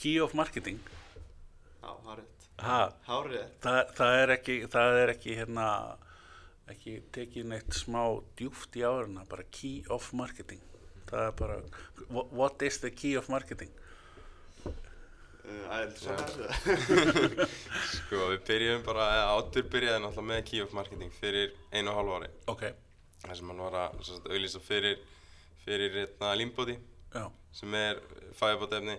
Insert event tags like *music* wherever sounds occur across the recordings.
Key of Marketing, Já, hárið. ha, Hárið. það, það er ekki, það er ekki hérna, ekki tekið neitt smá djúft í áruna, bara Key of Marketing. Það er bara, wha- what is the Key of Marketing? Æ, svo þessu. *laughs* *laughs* Sko, við byrjum bara, áttur byrjaði náttúrulega með Key of Marketing fyrir einu og hálfu ári. Ok, Það sem hann var að auglýsa fyrir, fyrir hérna, já, sem er fæðabótefni.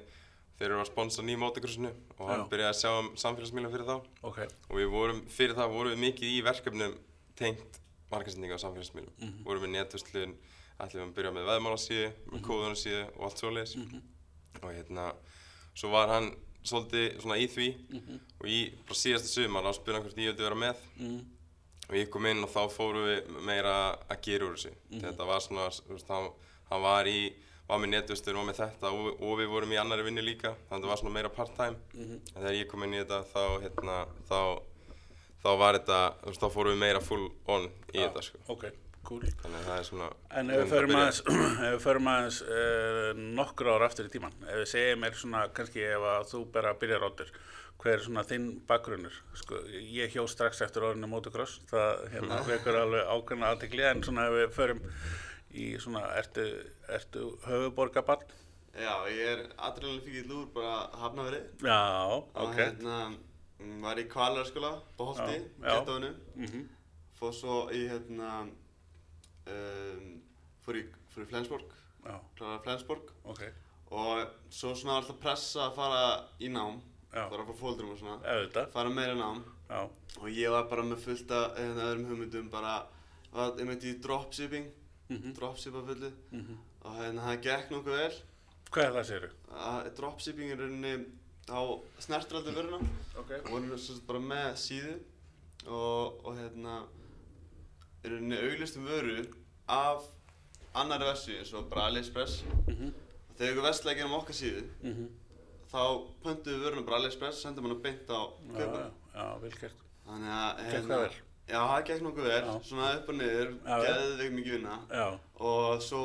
Þeir eru að sponsa nýjum motocrossinu og hann byrjaði að sjá um samfélagsmiðlum fyrir þá. ok, Og við vorum, fyrir það vorum við mikið í verkefnum tengt markasendinga á samfélagsmiðlum. Mhm. Vorum við netverslun, ætlum við að byrja með veðmálasíðu, með Mhm. kóðunarsíðu og allt svoleiðis. Og hérna, svo var hann svolítið svona í því Mhm. og í bara síðasta spurði hann hvort ég vildi vera með mm, og ég kom inn og þá fórum við meira að gera úr þessu. Þetta var svona, þú veist, hann, hann var í, var með netvistur og með þetta og, og við vorum í annari vinnu líka, þannig að það var svona meira part-time. En þegar ég kom inn í þetta þá, hérna, þá, þá var þetta, þú veist, þá fórum við meira full on í þetta, sko. ok, cool. Þannig að það er svona... En ef við *clears throat* förum aðeins, uh, nokkur ára aftur í tíman, ef við segjum mér svona, kannski ef að þú bara byrjar áttur, hver er svona þinn bakgrunnur? Sko, ég hjó strax eftir orðinu motocross, það hérna *laughs* vekur alveg ákveðna aðtekli, en svona ef við förum í svona, ertu, ertu höfuborgabann? Já, ég er adrenalin fyrir lúr bara hafnaverið. Já, Og ok. hérna, mm, var í kvalarskóla, på Holti, Já, já. gettofinu. Mm Fór svo í, hérna, um, fór í, fór í Flensborg, Já, kláraði Flensborg. ok, Og svo svona var alltaf pressa að fara í nám, Já. bara frá fóldrum og svona. auðvitað, Fara meira nám. já, Og ég var bara með fullt af hérna, öðrum hugmyndum, bara, var einmitt í dropshipping, Mhm. dropshippa fullu. mhm. Og hérna, það gekk nokkuð vel. Hvað er það, að dropshipping er rauninni á snertur aldrei vöruna Ok. og vorum sem sagt bara með síðu og, og hérna er rauninni auglistum vöru af annari versi eins og bara AliExpress Mhm, og þegar ykkur vestlega gerum okkar síðu mhm. þá pöntum við vöruna bara AliExpress og sendum hana beint á Já, kaupana já, já, vel gert. þannig að hérna, Gekk það vel? Já, það gekk nokkuð vel, Já. svona upp og niður, já. geðveik mikið vinna Já, og svo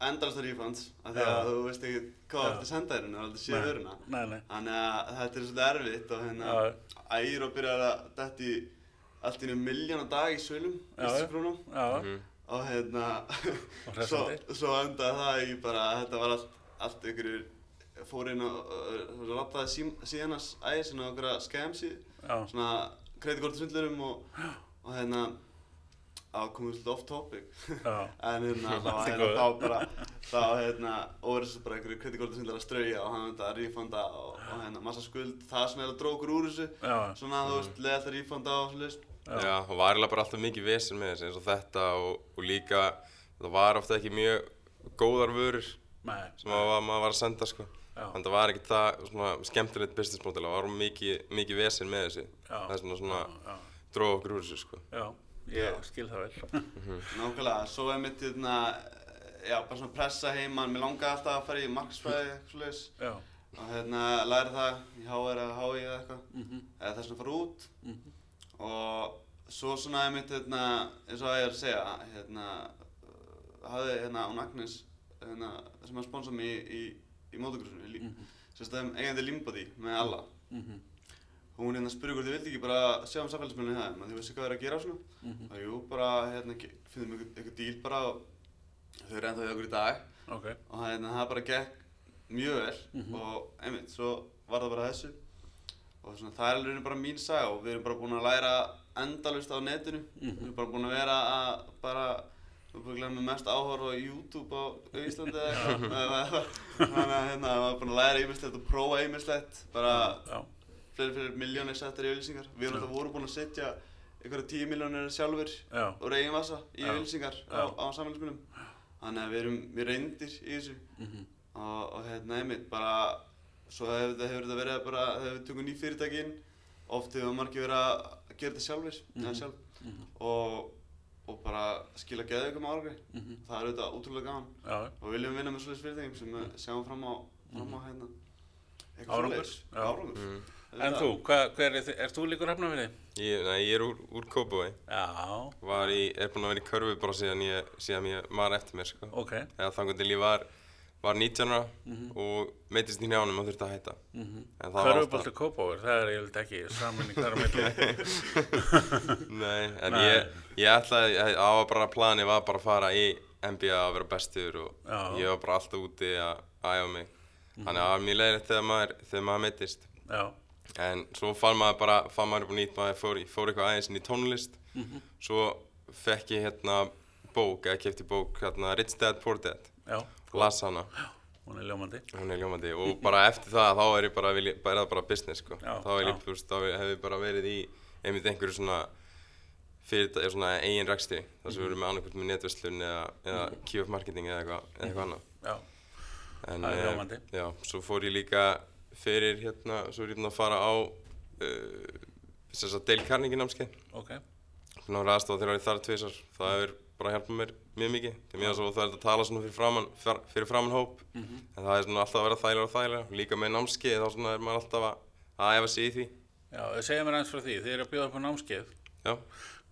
endalast refunds af því Já. að þú veist ekki hvað Já. þú ert að senda þér og aldrei séð Nei. vöruna nei, nei. Þannig að þetta er svolítið erfitt og hérna ægir og byrjar að detta í allt í einu miljón á dag í svölum, Já, já. ístakrónum Já, Mhm. og hérna Og *laughs* svo, svo endaði það í bara að þetta var allt, allt ykkur fór inn og uh, rappaði sí, síðan hans ægir svona okkur síðu já, svona kreditkortasvindlurum og, og hérna á komum við svolítið off topic *laughs* en hérna *laughs* þá, hérna, þá bara þá hérna svo bara einhverju kreditkortasvindlar að strauja og hann þetta að refunda og, og hérna massa skuld það sem er að drókur úr þessu Já, svona þú veist leða alltaf refunda og svona list Já. Já, og var eiginlega bara alltaf mikið vesen með þessu eins og þetta og, og líka það var ofta ekki mjög góðar vörur nei, sem að, maður var að senda sko. Já. Þannig að það var ekki það svona skemmtilegt business model, það var mikið, mikið vesen með þessu. Það er svona svona dróð okkur úr þessu sko. já, ég skil það vel. *laughs* nákvæmlega svo er mitt hérna já bara svona pressa heimann mér langaði alltaf að fara í marksfræði *laughs* eitthvað svona Já, og hérna læra það í HR eða HI eða eitthvað. Mhm, eða þess að fara út. Mhm, og svo svona einmitt hérna eins og að ég er að segja hérna hafði hérna án Agnes hérna sem að sponsa mig í, í, í mótogrúsinu í, mhm, sérstæðum eigandi Limbody með alla mhm, hún hérna spurði hvort þið vildi ekki bara sjá um samfélagsmiðlunni það en þið vissi hvað það er að gera og svona. Mhm, og jú bara hérna finnum ykkur, ykkur díl bara og þau eru ennþá hjá okkur í dag. Ok, og hérna það bara gekk mjög vel Mhm. og einmitt svo var það bara þessu. Og svona það er alveg bara mín saga og við erum bara búin að læra endalust á netinu. Mhm. við erum bara búin að vera að bara við erum að glemja mest áhör á YouTube á Íslandi eitthvað. *laughs* Þannig að hérna við erum búin að læra og fleiri fleiri miljónir settar í auðlýsingar við erum alltaf voru búin að setja einhverja tíu miljónir sjálfur já, úr eigin vasa í auðlýsingar á, á samfélagsmiðlum. Þannig að við erum við reyndir í þessu. Mhm, og, og hérna einmitt bara svo hefur þetta, þetta verið bara þegar við tökum ný fyrirtæki inn oft hefur margir verið að gera þetta sjálfur eða Mhm. sjálf. Mhm, og, og bara skila geða ykkur með árgri mhm, það er auðvitað útrúlega gaman. Já, og við viljum vinna með svolítið fyrirtækjum sem við sjáum fram á, fram á hérna. Eitthvað Mhm. Árangur, já. árangur. Mm. En þú, hvað, hver er er þú líkur hafnafyrir? Ég, nei, ég er úr, úr Kópavogi, Já, var í, er búinn að vera í körfu bara síðan ég, síðan ég man eftir mér sko. ok, Eða þannig til ég var, var 19 ára og meittist í njánum og þurfti að hætta. En það var Körfubolti Kópáver, það er eiginlega ekki saminning þar á milli. *laughs* Nei, en Nei. ég, ég ætlaði, ég- það var bara plani var bara að fara í NBA að vera bestur og Já. ég var bara alltaf úti að æfa mig. Þannig að það var mjög leiðilegt þegar maður, þegar maður meittist. Já, En svo fann maður bara, fann maður upp á nýtt, maður fór, fór eitthvað aðeins inn í tónlist. Svo fekk ég hérna bók, eða kefti bók, hérna Rich Dad Poor Dad. já, Las hana, hún er ljómandi. hún er ljómandi og bara eftir það þá er ég bara, vil ég, bara, er bara business sko. Já, þá er ég, já. þú veist, þá hef ég bara verið í einmitt einhverju svona fyrir þetta, svona eigin rekstri. Það sem við erum með annarkvæmt með netverslun eða, eða QF marketing eða eitthvað, eða eitthvað annað. Já, En, Það er eh, ljómandi. Já, svo fór ég líka fyrir hérna, svo er ég búinn að fara á uh, þess að Dale Carnegie námskeið. ok, Búinn að aðstofa þegar ég þar tvisar. Það hefur bara hjálpað mér mjög mikið. Til mér svo það er að tala svona fyrir framann, fyr- fyrir framann hóp. Mhm. En það er svona alltaf að vera þægilega og þægilega. Líka með námskeið þá svona er maður alltaf að, að æfa sig í því. já, segja mér eins frá því, þið eru að bjóða upp á námskeið. Já.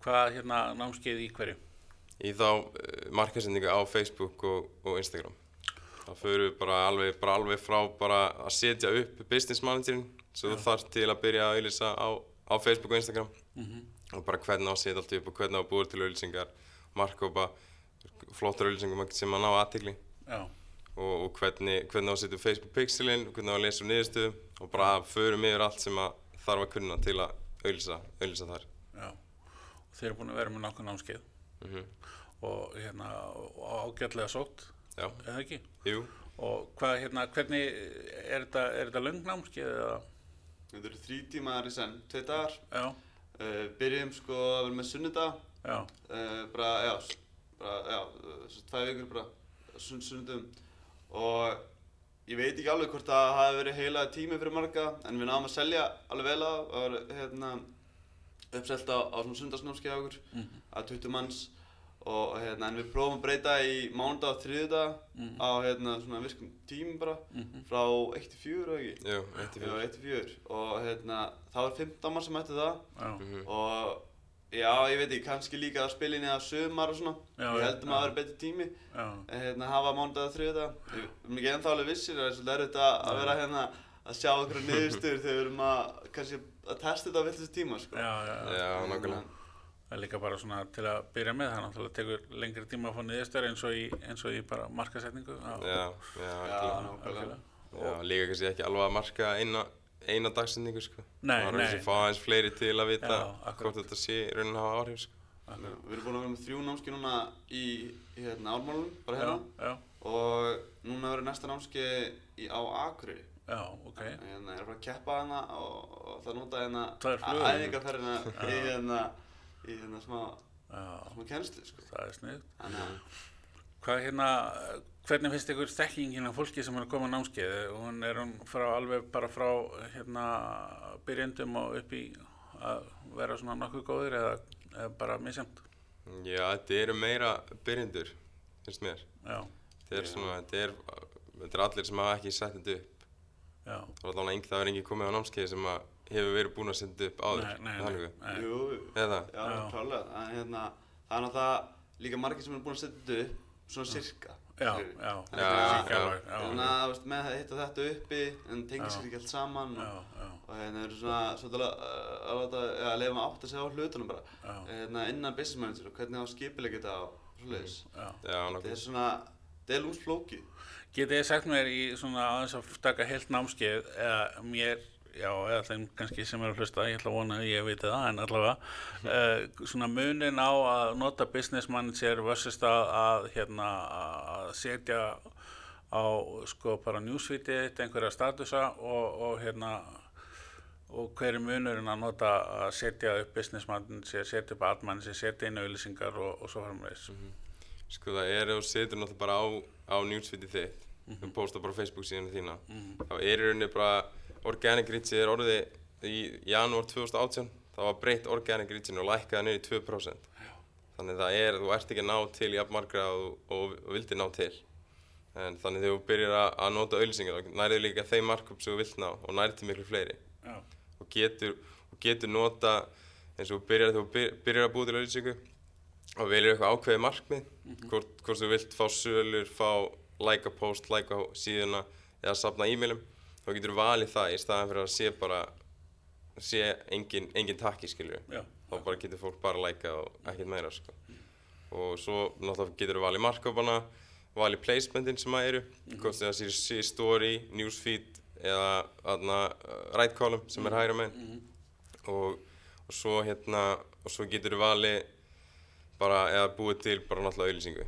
Hvað hérna námskeið í hverju? Í þá uh, markasendingu á Facebook og, og Instagram. Það fyrir við bara alveg, bara alveg frá bara að setja upp business managerinn sem þú þarf til að byrja að auðlýsa á, á Facebook og Instagram. Og bara hvernig á að setja allt upp og hvernig á að búa til auðlýsingar, markkópa, flottar auðlýsingum sem að ná aðtikli og, og hvernig, hvernig á að setja upp Facebook pixelin, hvernig á að lesa um niðurstöðum og bara förum yfir allt sem að þarf að kunna til að auðlýsa, auðlýsa þar. já. Og þið eru búin að vera með nokkuð námskeið. Mm og hérna og ágætlega sótt, Já, eða ekki? jú, Og hvað hérna, hvernig, er þetta, er þetta löng námskeið eða? Þetta eru þrý tímar í senn, tvei dagar. Já, Uh, byrjum sko að vera með sunnudag. já, Uh, bara, já, bara, já, uh, svo tvei vikur bara sunn, sunnudum. Og ég veit ekki alveg hvort það hafi verið heila tími fyrir marga, en við náðum að selja alveg vel á. Það var hérna uppselt á, á svona sundagsnámskeið á okkur, að 20 manns. Og hérna, en við prófum að breyta í mánudag og þriðudag á hérna svona virkum tímum bara, frá 1 til 4 eða ekki? jú, eitt í Já, fyrir. 1 til 4 og hérna, það var 15 mann sem ætti það já, Mhm. og já, ég veit ekki, kannski líka að spila inn í það sumar og svona Já, ég já, held um að það vera betri tími já, en hérna, hafa mánudag og þriðudag við erum ekki ennþá alveg vissir, það er svolítið erfitt að, að vera hérna að sjá okkur niðurstöður þegar við erum að kannski að testa þetta á villast tíma sko. já, já, já. Já, nákvæmlega. Það er líka bara svona til að byrja með, það náttúrulega tekur lengri tíma að fá niðurstöður eins og í, eins og í bara markasetningu. Já, Já, já, Já, líka kannski ekki alveg að marka eina, eina dagsendingu, sko. Nei, Það er nei. þessi fá aðeins fleiri til að vita hvort þetta sé í raunin að hafa áhrif, sko. Við erum búin að vera með þrjú námski núna í, í hérna, ármálunum, bara hérna já, og núna verður næsta námski í, á Akureyri já, ok. Hérna, ég er bara að keppa hana og, og það nota hérna Tvær flugur. æfingarferðina í hérna, í hérna smá, smá kennslu, sko. það er að, Hvað hérna, hvernig finnst ykkur þekkingin af fólki sem er að koma á námskeið? Hún er hún frá alveg bara frá hérna byrjendum og upp í að vera svona nokkuð góðir eða, eða bara misjæmt? Já, þetta eru meira byrjendur, finnst mér. Já, Þetta er svona, þetta er, þetta er allir sem hafa ekki sett þetta upp. já, Það er allavega engin, það er engin komið á námskeið sem að hefur verið búinn að setja upp áður. nei, nei, þannig. nei, nei. jú, já, Já. klálega. En hérna, það er náttúrulega líka margir sem er búin að þetta upp, svona sirka. Já, já, Þannig Já, að- að, með að hitta þetta uppi, en tengir Já. sér ekki allt saman og, og hérna, erum svona, svolítið að, að ja, að leifa maður átt að segja á hlutunum bara. Hérna, innan business manager og hvernig á skipilega þetta og svoleiðis. Þetta er svona, þetta lúmsflókið. Getið þið sagt mér í svona aðeins að taka heilt námskeið eða mér, já, eða þeim kannski sem er að hlusta, ég ætla að vona að ég viti það, en allavega, uh, svona munin á að nota business manager versus það að, hérna, að setja á, sko, bara newsfeedið einhverja statusa og, og hérna, og hver er munurinn að nota að setja upp business manager, setja upp admanager, setja inn auðlýsingar og, og svo framvegis. Sko það er ef þú setur náttúrulega bara á, á newsfeedið þitt, þú postar bara á Facebook síðan þína, þá er í rauninni bara organic reachið er orðið í janúar 2018, það var breytt organic reachinu og lækkaði niður í 2%. Þannig það er, þú ert ekki að ná til í jafnmargra og, og, og vildir ná til. En þannig þegar þú byrjar að, að nota auðlýsingar, þá nærið líka þeim markup sem þú vilt ná og nærið til miklu fleiri. Já, og getur, og getur nota eins og byrjar, þegar þú byr- byrjar að búa til auðlýsingu og velur eitthvað ákveðið markmið hvort, hvort þú vilt fá sölur, fá læka post, læka síðuna eða safna e-mailum þá getur þú valið það í staðan fyrir að sé bara sé engin, engin takki skilju þá bara getur fólk bara læka og ekkert meira sko. og svo náttúrulega getur þú valið markkópana valið placementin sem það eru hvort það sé, story, newsfeed eða aðna, right column sem er hægra megin. Og, og svo hérna og svo getur þú valið bara eða búið til bara náttúrulega auðlýsingu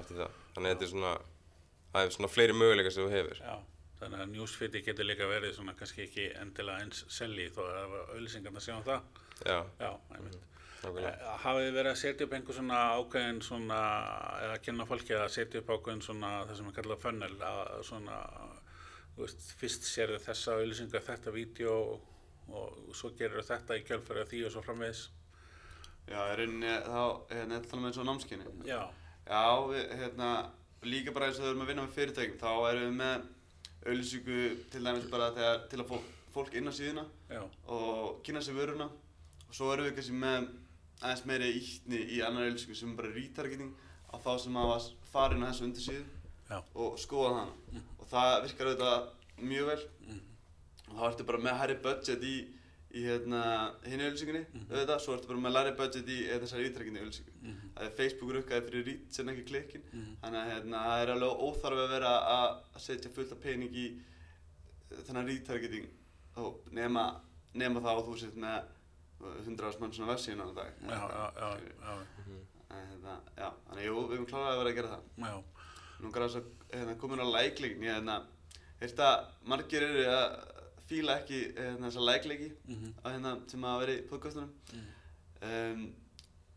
eftir það. Þannig að þetta er svona það er svona fleiri möguleika sem þú hefur já. Þannig að newsfeedi getur líka verið svona kannski ekki endilega eins selji þó að auðlýsingarna sjá um það. já, Já, einmitt. nákvæmlega Eh, Hafið þið verið að setja upp einhver svona ákveðin svona, eða kenna fólki að setja upp ákveðin svona, það sem er kallað funnel, að svona, þú veist, fyrst sérðu þessa auðlýsinga, þetta vídeo og svo gerir þetta í kjölfæri af því og svo framvegis. Já, í rauninni þá, hérna, þetta tala með eins og námskinni. Já, Já, við, hérna, líka bara eins og þau erum að vinna með fyrirtækjum, þá erum við með auðlýsingu til dæmis bara þegar, til að fólk, fólk inn á síðuna já, og kynna sér vöruna. Og svo erum við kannski með aðeins meiri íttni í annar auðlýsingu sem er bara retargeting á þá sem hafa farin á þessu undir síðu og skoða hana. Og það virkar auðvitað mjög vel. Og þá ertu bara með hærri budget í, í hérna, hinni auðlýsingunni auðvitað, svo ertu bara með læri budget í þessari retargeting auðlýsingu það er Facebook rukkaði fyrir rít sem ekki klikkin. Þannig að hérna, það er alveg óþarfi að vera að setja fullt af pening í eh, þennan retargeting. Og nema, nema það að þú sett með 100 mann svona vefsíðan á dag. Já, já, já, hérna, þannig jú, við erum kláraði að vera að gera það. Nú græðis að hérna, komin á lækling ég hérna, heyrst að margir eru að fíla ekki hérna, þessa lækleiki Mhm. á hérna sem að vera í podcastunum um,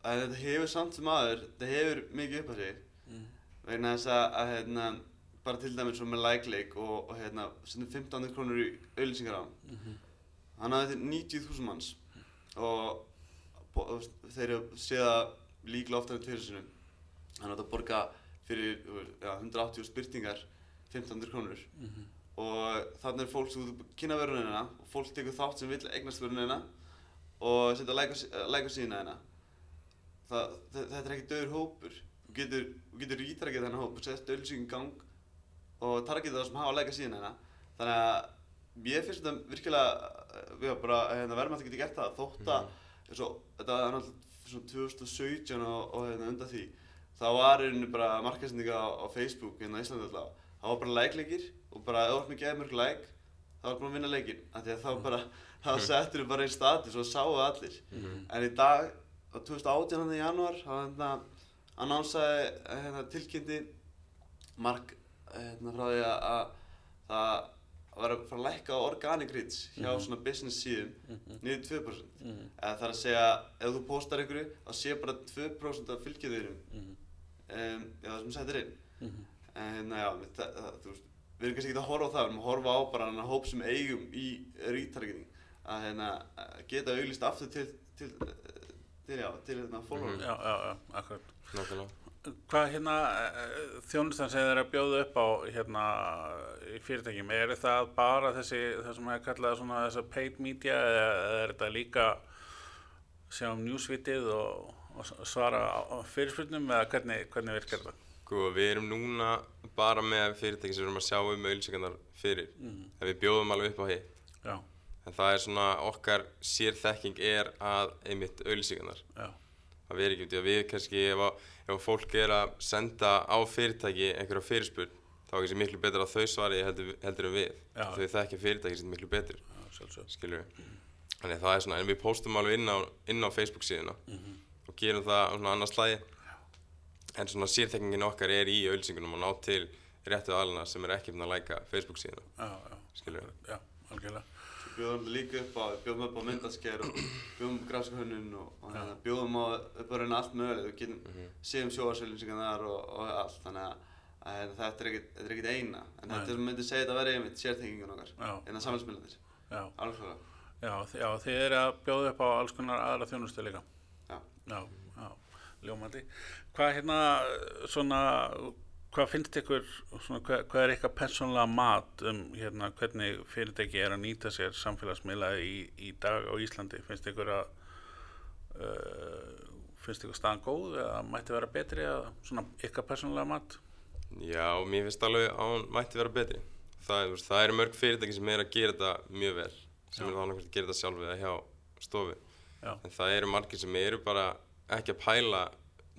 að þetta hefur samt sem aður þetta hefur mikið upp á sig Mhm. vegna þess að, að hérna, bara til dæmis svo með lækleik og, og hérna, sendum 1500 krónur í auðlýsingar á hann Mhm. hann hafði til 90.000 manns og veist, þeir eru séða líklega oftar en tveir sinum hann átti að borga fyrir ja, 180 spyrtingar 1500 krónur Mhm. Og þannig er fólk sem kynna vörunina og fólk tekur þátt sem vill eignast vörunina og setja like á like á síðuna hérna. Þetta er ekki döður hópur. Þú getur, getur ítrakið þennan hóp og sett auðlýsingin í gang og targetið það sem hafa like á síðuna hérna. Þannig að ég finnst þetta virkilega við hafa bara, hérna, verðum alltaf getið gert það. Þótt að eins og þetta er náttúrulega svona 2017 og, og hérna, undan því þá var einhvern bara markasendinga á, á Facebook hérna í Íslandi alltaf það var bara lækleikir og bara ef þú ert með geða mörg læk þá var bara að vinna leikin því að þá bara þá settur við bara einn status og sáu allir. En í dag á 2018 hann í janúar þá hérna annánsaði hérna, tilkynnti mark hérna, frá því að, að það var að fara að lækka á organic reach hjá svona business síðum niður 2% eða það er að segja ef þú postar einhverju þá sé bara 2% af fylgjöðurum um, já, það sem settir inn en já, það, það, þú veist við erum kannski ekki að horfa á það, við erum að horfa á bara hann hóp sem eigum í retargeting að hérna geta auglist aftur til til, til já, til hérna follower já, já, já, akkurat. nákvæmlega Hvað hérna eh, þjónustan sem þeir eru að bjóða upp á hérna í fyrirtækjum, er það bara þessi, það sem er kallað svona þessa paid media eða eða er þetta líka sjá um newsvitið og, og svara fyrirspurnum eða hvernig, hvernig virkar það? Sko, við erum núna bara með fyrirtæki sem við erum að sjá um auðlýsingarnar fyrir. En við bjóðum alveg upp á hitt. Já, en það er svona okkar sérþekking er að einmitt auðlýsingarnar já, það veri ekki út í að við kannski ef, að, ef fólk er að senda á fyrirtæki einhverja fyrirspurn þá er kannski miklu betur að þau svari heldur, heldur en við. Já. þau þekkja fyrirtæki sem miklu betur. Skilur við þannig að það er svona en við postum alveg inn á, inn á Facebook síðuna og gerum það svona annars slæði en svona sérþekkingin okkar er í auðlýsingunum að ná til réttu alana sem er ekki búin að læka Facebook síðuna Já, já, já, algjörlega. Bjóðum líka upp á, bjóðum upp á myndasker og bjóðum upp græskahönnun og, og hérna, bjóðum á upp á raun allt mögulegt og getum mm -hmm. séum sjóarsvölinsingar þar og, og allt þannig að, að hérna, þetta er ekkit, þetta er ekkit eina en Nei. þetta er myndi segja þetta að vera einmitt sértengingun okkar Já. innan samfélagsmiðlandir, Já, alveg klálega já, þi- já, þið eru að bjóða upp á alls konar aðra þjónustu líka. Já. Já, já, ljómandi. Hvað hérna, svona, hvað finnst ykkur, svona, hvað, hvað er ykkar persónlega mat um hérna hvernig fyrirtæki er að nýta sér samfélagsmiðla í, í dag á Íslandi? Finnst ykkur að, uh, finnst ykkur staðan góð eða mætti vera betri eða svona ykkar persónlega mat? Já, mér finnst alveg að hún mætti vera betri. Það, það eru mörg fyrirtæki sem er að gera þetta mjög vel, sem Já. er þá annarkvæmt að gera þetta sjálf eða hjá stofu. Já. En það eru margir sem eru bara ekki að pæla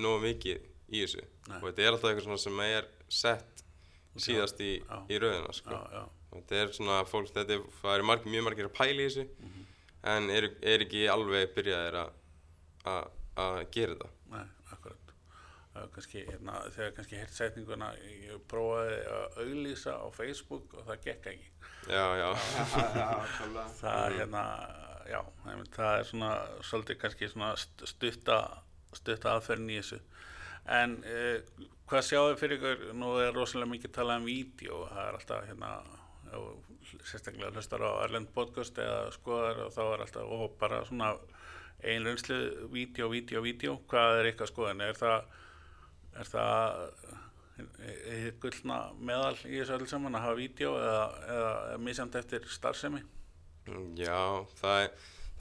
nógu mikið í þessu. Nei. Og þetta er alltaf eitthvað svona sem er sett síðast í, í rauðina, sko. Já, já, Og Þetta er svona fólk, þetta er, það eru margir, mjög margir að pæla í þessu, Mhm. en eru er ekki alveg byrjaðir að, að, að gera þetta. nei, akkurat. Er kannski, hérna, þegar kannski heilt setninguna, ég prófaði að auglýsa á Facebook og það gekk ekki. Já, já. Það er hérna, já, það er svona svolítið kannski svona st- stutta, stutta aðferðin í þessu. En eh, hvað sjáðu fyrir ykkur, nú er rosalega mikið talað um vídeo, það er alltaf hérna, sérstaklega hlustar á Erlend podcast eða skoðar og þá er alltaf, og bara svona ein reynslu, vídeo, vídeo, vídeo, hvað er ykkar skoðan? Er það, er það gullna meðal í þessu öll saman að hafa vídeo eða, eða misjandi eftir starfsemi? Mm, Já, það er,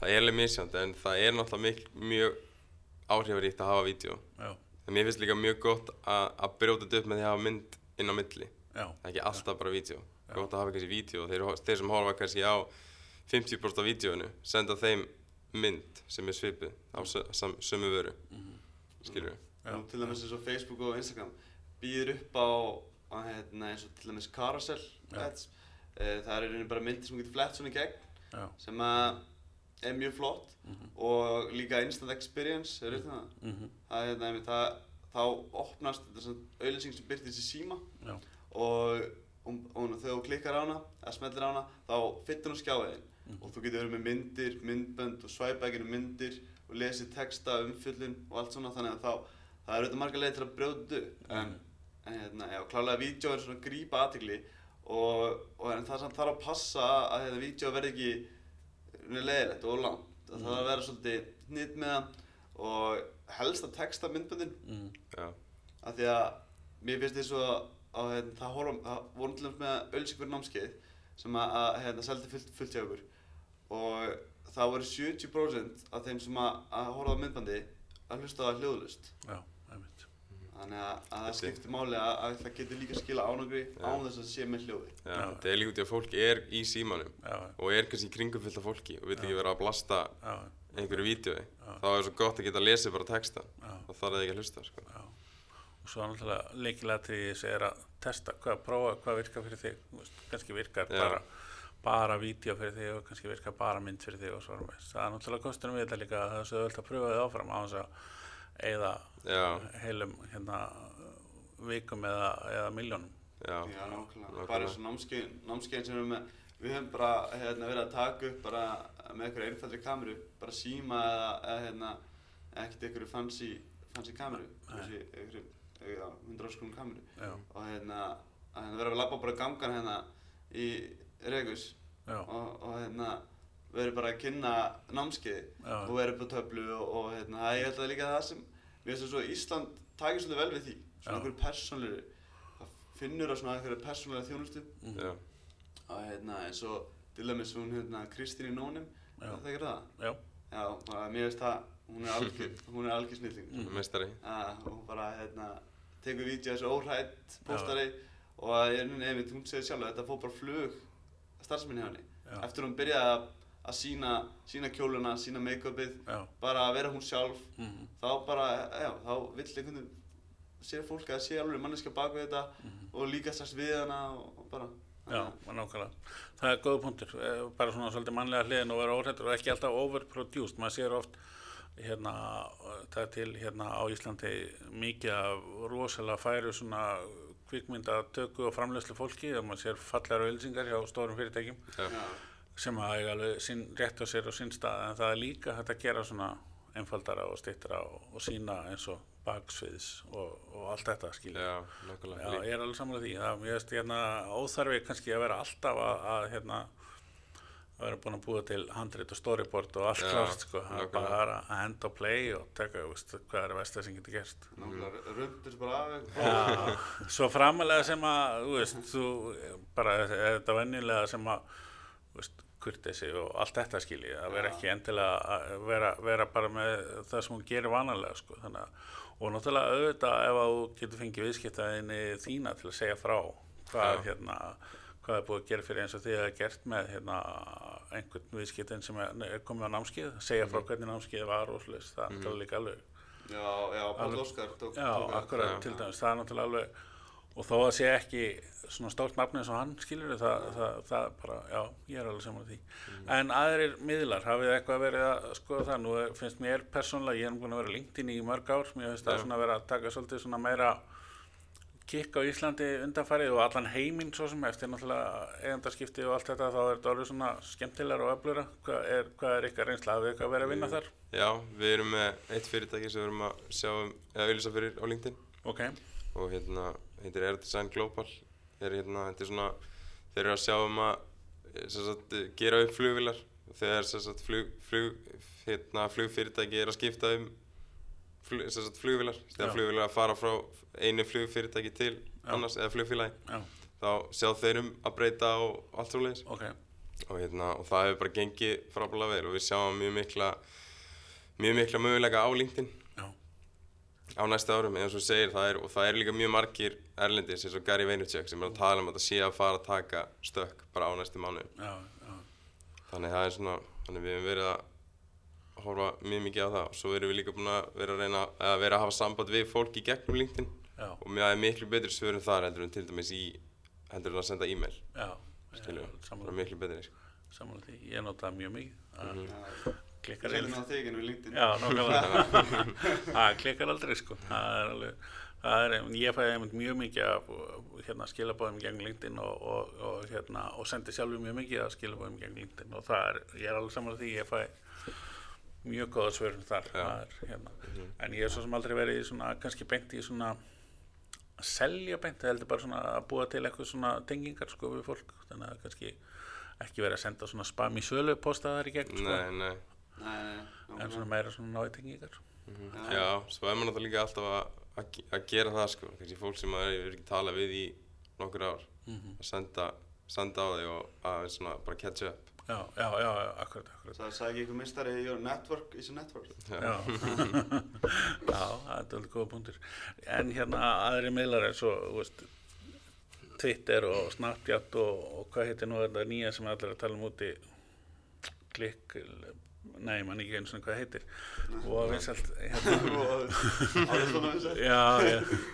það er alveg misjand en það er náttúrulega mjög, mjög áhrifaríkt að hafa vídeo. Já, En mér finnst líka mjög gott að, að brjóta þetta upp með því að hafa mynd inn á milli. já, Það er ekki alltaf bara vídeo. Gott að hafa kannski vídeo. Þeir, þeir sem horfa kannski á 50% af vídeoinu, senda þeim mynd sem er svipuð á sömu vöru. Skilur við? Já. Nú til dæmis eins og Facebook og Instagram býður upp á að, hérna, eins og til dæmis carousel Já. ads. Eh, það er í rauninni bara myndir sem getur flett svona í gegn já, sem að er mjög flott og líka instant experience er það? Mhm, það er einmitt það þá opnast þetta svona auðlýsing sem byrtist í síma já, og, og, og þegar þú klikkar á hana eða smellir á hana þá fyttir hún skjáðin og þú getur verið með myndir, myndbönd og svæpækinu myndir og lesið texta, umfyllun og allt svona þannig að þá það eru þetta marga leið til að þetta upp. En, en hérna, já, klálega vídeo er svona að grípa aðtegli og, og en það samt þarf að passa að þetta vídeo verði ekki leiðilegt og langt. Það þarf að vera svolítið hnýtt með það og helst að texta myndböndin. Mhm, Já. af því að mér finnst þess að, að hérna, það, horfum, það vorum til dæmis með ölsík fyrir námskeið sem að, að hérna, seldi fullt, fullt hjá okkur. Og það voru 70% af þeim sem að, að horfa á myndbandi að hlusta á hljóðlust já. Þannig að, að það skiptir máli að, að það getur líka skila ánangri Já. án þess að sé með hljóði þetta er líka út í að fólk er í símanum Já, og er kannski í kringum fullt af fólki og vil ekki vera að blasta já, einhverju vídjói. Þá er svo gott að geta lesið bara texta. Þá þarf það ekki að hlusta, sko. Og svo náttúrulega leikilega til þessi er að testa hvað, prófa hvað virkar fyrir þig. Kannski virkar Já. bara, bara vídeo fyrir þig og kannski virkar bara mynd fyrir þig og svo. Það er náttúrulega kostunum við þetta líka eða Já, heilum hérna vikum eða, eða miljónum. já. Já, nákvæmlega. Bara og námskeiðin, sem við erum með, við höfum bara hérna, verið að taka upp bara með einhverju einfaldri kameru, bara síma eða, eða hérna, ekkert einhverju fancy, fancy kameru, þessi einhverju, já, 100 skrúnum kameru. Já, Og hérna, að hérna vera að labba bara gangan hérna í Regus og, og hérna, verið bara að kynna námskeiði Já. og verið upp á töflu og, og hérna, það- ég held að líka það sem, mér finnst það svo Ísland takir svolítið vel við því, Já. svona einhverju persónleiri, það finnur á svona einhverju persónlega þjónustu Já, og hérna eins og til dæmis hún hérna Kristín í Nónim, Já. það þekkir það? já, Já, bara mér finnst það, hún er algjör, *laughs* hún er algjör snilling. Mm. meistari. Uh, og hún bara hérna tekur vídeo þessu óhrætt postari og að ég nefnir, hún segir sjálf að þetta fór bara flug starfsminni hjá henni. Já. Eftir hún byrjaði að, að sína, sína kjóluna, sína make-upið, bara að vera hún sjálf, mhm, þá bara, já, þá vill einhvern veginn sér fólk að sé alveg manneska bak við þetta og líka strax við hana og, og bara. Já, nákvæmlega. Það er góð punktur, eh, bara svona svolítið mannlega hliðin og vera óhrættur og ekki alltaf overproduced. Maður sér oft hérna, það er til hérna á Íslandi mikið af rosalega færu svona kvikmyndatöku og framlegslu fólki og maður sér fallegar auðlýsingar hjá stórum fyrirtækjum. Já, sem að eiga alveg sinn, rétt á sér og sinn stað en það er líka hægt að gera svona einfaldara og styttra og, og sína eins og baksviðs og, og allt þetta skilja. já, nákvæmlega. Já, ég er alveg samlega því. Það ég veist hérna óþarfi kannski að vera alltaf að, að hérna að vera búin að búa til handrit og storyboard og allt Já, klárt sko. Það er bara að henda og play og teka, veist, hvað er versta sem getur gerst. nákvæmlega, röndur bara af. Já, svo framalega sem að, þú veist, þú bara þetta venjulega sem að, veist, kurtesi og allt þetta skilji að vera ekki endilega að vera, vera bara með það sem hún gerir vanalega sko. þannig að og náttúrulega auðvitað ef að þú getur fengið viðskiptaðinni þína til að segja frá hvað, hérna, hvað er búið að gera fyrir eins og þið hefur gert með hérna, einhvern viðskiptin sem er, er komið á námskið segja frá hvernig námskið var og slúst það er náttúrulega líka alveg Já, já, Alveg- Óskar tók, Já, tók akkurat, til dæmis, það er náttúrulega alveg og þó að sé ekki svona stórt nafni eins og hann skilur það, það, það bara, já, ég er alveg saman því. En aðrir miðlar, hafið eitthvað verið að skoða það, nú er- finnst mér persónlega, ég er búin að vera LinkedIn í mörg ár mér finnst það Já. svona vera að taka svolítið svona meira kikk á Íslandi undanfarið og allan heiminn svo sem eftir náttúrulega eigandarskipti og allt þetta þá er þetta orðið svona skemmtilegar og öflura hvað er, hvað er ykkar reynsla, hafið eitthvað verið að vinna þar? Já, við erum með eitt fyrirtæki sem við erum að sjá um, eða auðvitað fyrir á LinkedIn. Ok, og hérna, heitir Air Design Global. Er hérna, þetta er svona þeir eru að sjá um að sagt, gera upp flugvilar þegar sagt, flug, flug, hérna, flugfyrirtæki er að skipta um flug, sagt, flugvilar þegar flugvilar að fara frá einu flugfyrirtæki til Já. annars eða flugfélagi já, þá sjá þeir um að breyta og allt svo leiðis ok. Og, hérna, og það hefur bara gengið frábæðlega vel og við sjáum mjög mikla mjög mikla möguleika á LinkedIn á næsta árum eins og segir það er, og það er líka mjög margir erlendis eins og Gary Vaynerchuk sem er að tala um að það sé að fara að taka stökk bara á næstu mánu já, já, þannig það er svona þannig við hefum verið að horfa mjög mikið á það. Og svo erum við líka búin að vera að reyna að vera að hafa samband við fólk í gegnum LinkedIn. Já, og mér er miklu betri svörum þar heldur en til dæmis í heldur en að senda e-mail. Já. Sammála, miklu betri sko. sammála því, ég nota mjög mikið. Já, klikkar Seljum aldrei. á þig inn við LinkedIn. Já, nákvæmlega. *laughs* Það klikkar aldrei sko. Það er alveg það er, ég fæði einmitt mjög mikið af hérna, skilabóðum gegn LinkedIn og, og, og, hérna, og sendi sjálfur mjög mikið af skilabóðum gegn LinkedIn og það er, ég er alveg sammála því ég fæ mjög góða svörum þar það. Er, hérna. en ég er svo sem aldrei verið í svona, kannski beint í svona að selja beint, ég heldur bara svona að búa til eitthvað svona tengingar sko við fólk. Þannig að kannski ekki verið að senda svona spam í sölu posta þar í gegn sko, Nei, nei, en svona meira svona náði tengingar. Já, svo er maður náttúrulega líka alltaf að, að, ge- að gera það sko, kannski fólk sem maður hefur ekki talað við í nokkur ár Mhm. að senda, senda á þig og að svona bara catch up. Já, já, já, já, akkurat, akkurat. Það sagði ekki einhver mistari your network, is a network? Já, já, *laughs* það er alveg góða punktur en hérna aðri miðlar eins og þú veist, Twitter og Snapchat og, og hvað heitir nú þetta nýja sem allir að tala um úti? Klikk nei, mann ekki eins og hvað heitir. Og *laughs* vinsalt hérna, já,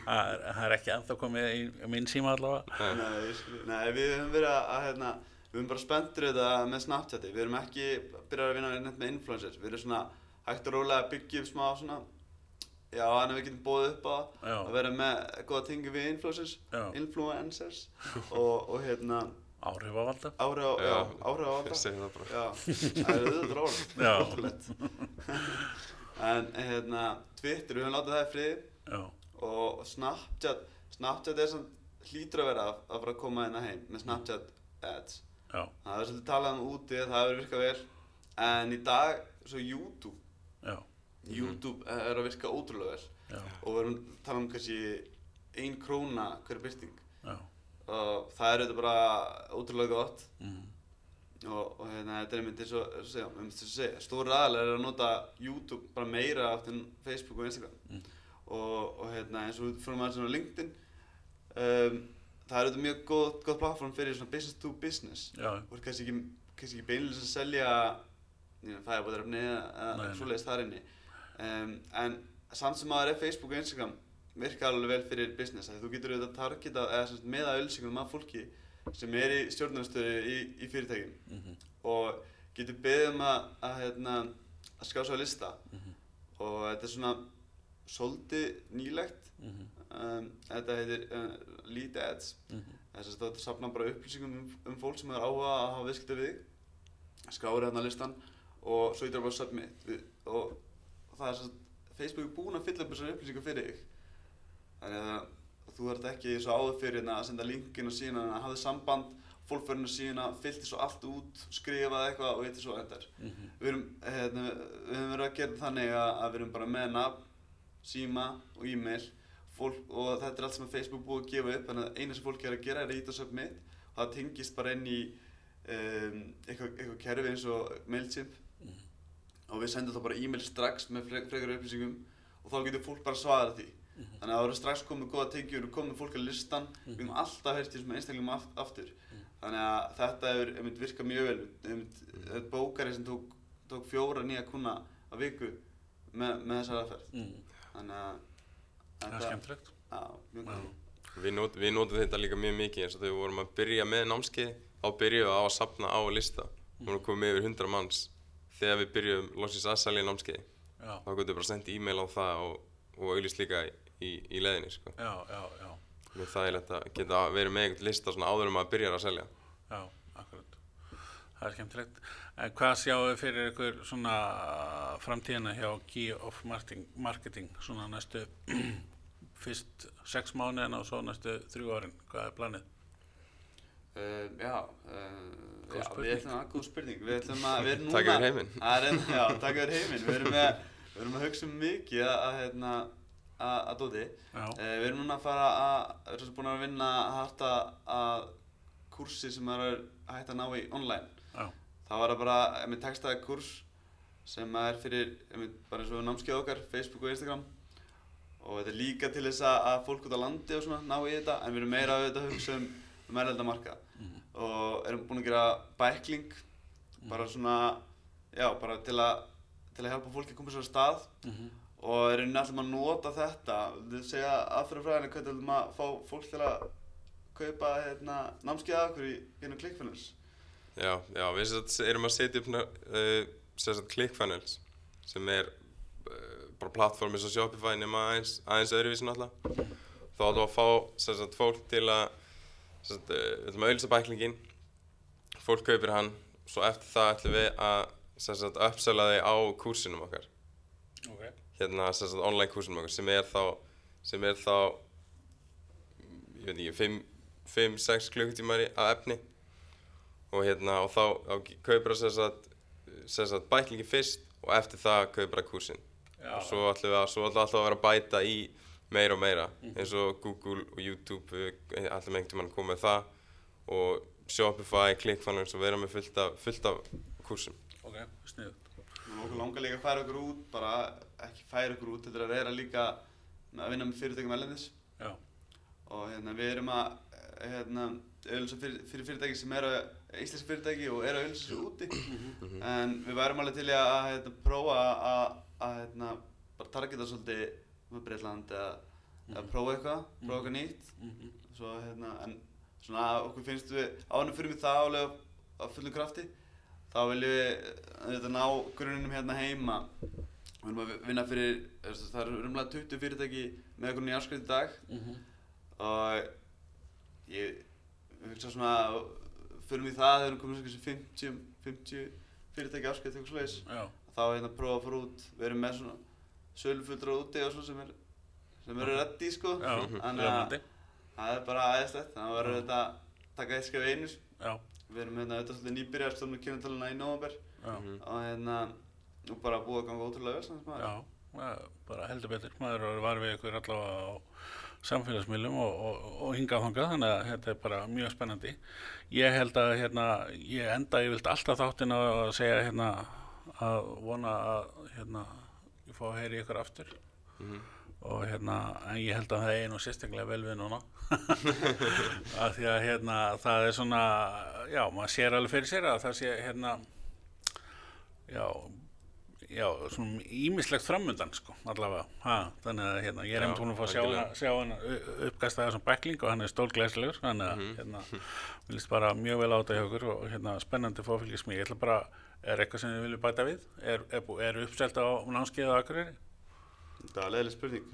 það er, ekki ennþá komið í minn síma allavega. Nei, Nei, við höfum verið að, hérna, við höfum bara spenntur þetta með Snapchati, við erum ekki byrjað að vinna neitt með influencers, við erum svona hægt og rólega að byggja upp smá svona, já, þannig að við getum bóðið upp á Já. að vera með góða tengi við influencers, Já. influencers og, og hérna, áhrifavalda. Áhrif á, já, Já. áhrif á ég segi það bara. Já, það er auðvitað ótrúlegt. En hérna, Twitter, við höfum látið það í friði. Já, og Snapchat Snapchat er samt hlýtur að vera að, að fara að koma inn að heim með Snapchat ads. Já, það er svolítið talað um úti, það hefur virkað vel. En í dag, svo YouTube. Já, YouTube er að virka ótrúlega vel. Já, og við erum að tala um kannski ein króna hver byrting já, og það er auðvitað bara ótrúlega gott. Mm, og, og hérna, þetta er einmitt eins og, segja, einmitt eins og segja, stóri aðalega er að nota YouTube bara meira átt en Facebook og Instagram. Mm. og, og hérna, eins og fyrir maður svona LinkedIn um, það er auðvitað mjög góð, góð plattform fyrir svona business to business. Já, og kannski ekki, kannski ekki beinlega að selja fæðabóðarefni Nei, eða svoleiðist þar inni. Um, en samt sem maður er Facebook og Instagram virkar alveg vel fyrir business að þú getur auðvitað targetað eða meða ölsingum af fólki sem er í stjórnarnastöðu í, í fyrirtækjum mhm, og getur beðið um að, að, hérna, að ská svo að lista mhm, og þetta er svona svolítið nýlegt. Mhm, um, þetta heitir uh, lead ads. Mhm, þess að þetta safna bara upplýsingum um, um fólk sem er áhuga að hafa viðskipti við skári hérna listan og svo yttir bara submit og, og það er svo Facebook er búinn að fylla upp þessar upplýsingar fyrir þig þannig að þú ert ekki svo áður fyrir hérna að senda linkin og síðan að hafði samband fólk fyrir hérna síðan fyllti svo allt út skrifaði eitthvað og eitthvað svo endar. Mhm, við erum, hérna, við höfum verið að gera þannig að, að við erum bara með nafn, síma og e-mail. Fólk, og þetta er allt sem Facebook búið að gefa upp þannig að eina sem fólk er að gera er að íta submit og það tengist bara inn í um, eitthvað, eitthvað kerfi eins og MailChimp. Og við sendum þá bara e-mail strax með fre frekar upplýsingum og þá getur fólk bara svarað því þannig að það eru strax komið góða tengjur og komið fólk að listan. Við höfum alltaf heyrt í þessum einstaklingum aft aftur. Þannig að þetta hefur einmitt virkað mjög vel. Einmitt, þetta er bókari sem tók, tók fjóra nýja kuna á viku með, með þessar aðferð. Mm. þannig að Það er skemmtilegt. Já, mjög Já. góð Við, not, við notum þetta líka mjög mikið eins og þegar við vorum að byrja með námskeið þá byrjuðum við á að sapna á lista. Við vorum komið yfir 100 manns þegar við byrjuðum loksins að selja námskeið. Já, þá getum við bara sendt e-mail á það og, og auðvist líka í, í leðinni sko. já, já, já, Mjög þægilegt að geta verið með einhvern lista svona áður um að byrja að selja já, akkurat. Það er skemmtilegt. En hvað sjáu þið fyrir ykkur svona framtíðina hjá Key of Marketing, marketing svona næstu *clears throat* fyrst sex mánuðina og svo næstu þrjú árin? Hvað er planið? Uh, já, uh, já við ætlum að, góð spurning, við ætlum að, við erum núna Taka yfir heiminn. að Já, taka yfir heiminn, við erum, með, við erum að hugsa um mikið að, að, hérna, að, að dóti uh, Við erum núna að fara að, við erum svo búin að vinna harta að kursi sem er hægt að ná í online. Já, Það var að bara, við textaði kurs sem er fyrir, bara eins og námskeið okkar, Facebook og Instagram. Og þetta er líka til þess að, að fólk út á landi og svona ná í þetta en við erum meira auðvitað að hugsa um, um erlenda marka og erum búin að gera bækling bara svona, já, bara til að til að hjálpa fólki að koma sér á stað. Mhm, og erum náttúrulega að nota þetta. Þau segja aðferðafræðinu hvernig við ætlum að fá fólk til að kaupa hérna, námskeið að okkur í hérna ClickFunnels? Já, já, við sem erum að setja upp uh, sem ClickFunnels sem er uh, bara plattform eins og Shopify nema aðeins, aðeins öðruvísi náttúrulega. Þá ætlum við að fá sem sagt fólk til að sem sagt, uh, við ætlum að auðvitað bæklingin fólk kaupir hann. Svo eftir það ætlum við að sem uppsela þig á kursinum okkar. Ok, hérna sem sagt online kursinum okkar sem er þá sem er þá ég veit ekki 5-6 klukkutímar í- að efni. Og hérna og þá, þá kaupir það sem sagt, sem sagt bæklingi fyrst og eftir það kaupir það kursin já, og svo ætlum við að, svo ætlum við alltaf að vera að bæta í meira og meira. Eins og Google og YouTube við ætlum einhvern að koma með það. Og Shopify, ClickFunnels og vera með fullt af, fullt af kursum ok, sniðut. okkur langar líka að færa okkur út bara ekki færa okkur út, þetta er að vera líka að vinna með fyrirtækjum erlendis. Já, og hérna, við erum að hérna, auðvitað fyrir, fyrir fyrirtæki sem eru íslensk fyrirtæki og eru að auðvitað úti. En við værum alveg til að hérna, prófa að, hérna, bara targeta svolítið með Breitland eða, eða prófa eitthvað, prófa eitthvað nýtt. Mhm, svo, hérna, en svona okkur finnst við ánum fyrir við það álega á fullum krafti þá viljum við þetta, ná grunnum hérna heima við viljum að vinna fyrir það eru umlega 20 fyrirtæki með okkur nýjarskrift í dag. Mhm, og ég við hugsa svona fyrir mig það þegar við erum komin svona 50, 50 fyrirtæki áskrift eitthvað slags þá hérna prófa að fara út við erum með svona sölufullra úti og svona sem er sem eru reddi sko. Þannig að- það er bara aðeinslegt þannig að verður þetta að taka eitt skrif einu. Já, við erum hérna auðvitað svolítið nýbyrjar stofnum kynnataluna í november já, og hérna og bara búið að ganga ótrúlega vel samt maður já, bara heldur betur. Maður var við ykkur allavega á samfélagsmiðlum og, og, og hingað þangað, þannig að þetta er bara mjög spennandi. Ég held að hérna, ég enda, ég vilt alltaf þáttin á að segja hérna að vona að hérna, ég fá að heyri ykkur aftur Mhm. og hérna, en ég held að það er nú sérstaklega vel við núna *laughs* af því að hérna, það er svona já, maður sér alveg fyrir sér að það sé hérna já, já, svona ímislegt framundan sko, allavega, ha, þannig að hérna, ég er einmitt hún að fá að sjá hana, algjörlega. sjá hana u- uppkasta þessum bækling og hann er stólglæslegur, þannig að hérna, við líst bara mjög vel á þetta hjá okkur og hérna, spennandi fófylgjast mig, ég ætla bara er eitthvað sem þið viljum bæta við? Er, er, er uppselt á námskeiðu á Akureyri? þetta var leðileg spurning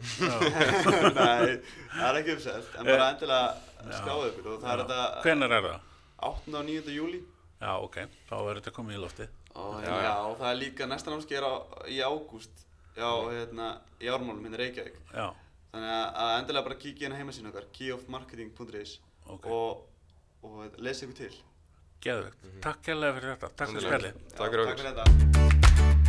*laughs* nei, það er ekki uppselt en bara endilega skáðu ykkur og það er þetta Hvenær er það? 8. og 9. júli Já, ok, þá verður þetta komið í loftið. Og, Já, hérna, já. já, og það er líka næsta námskeið er á, í ágúst já, hérna, í ármálum hérna í Reykjavík. Já, þannig að- að endilega bara kíkja inn á heimasínu okkar keyofmarketing.is ok, og, og lesa ykkur til. Geðvögt. Takk kærlega fyrir þetta, takk fyrir okkur. takk fyrir þetta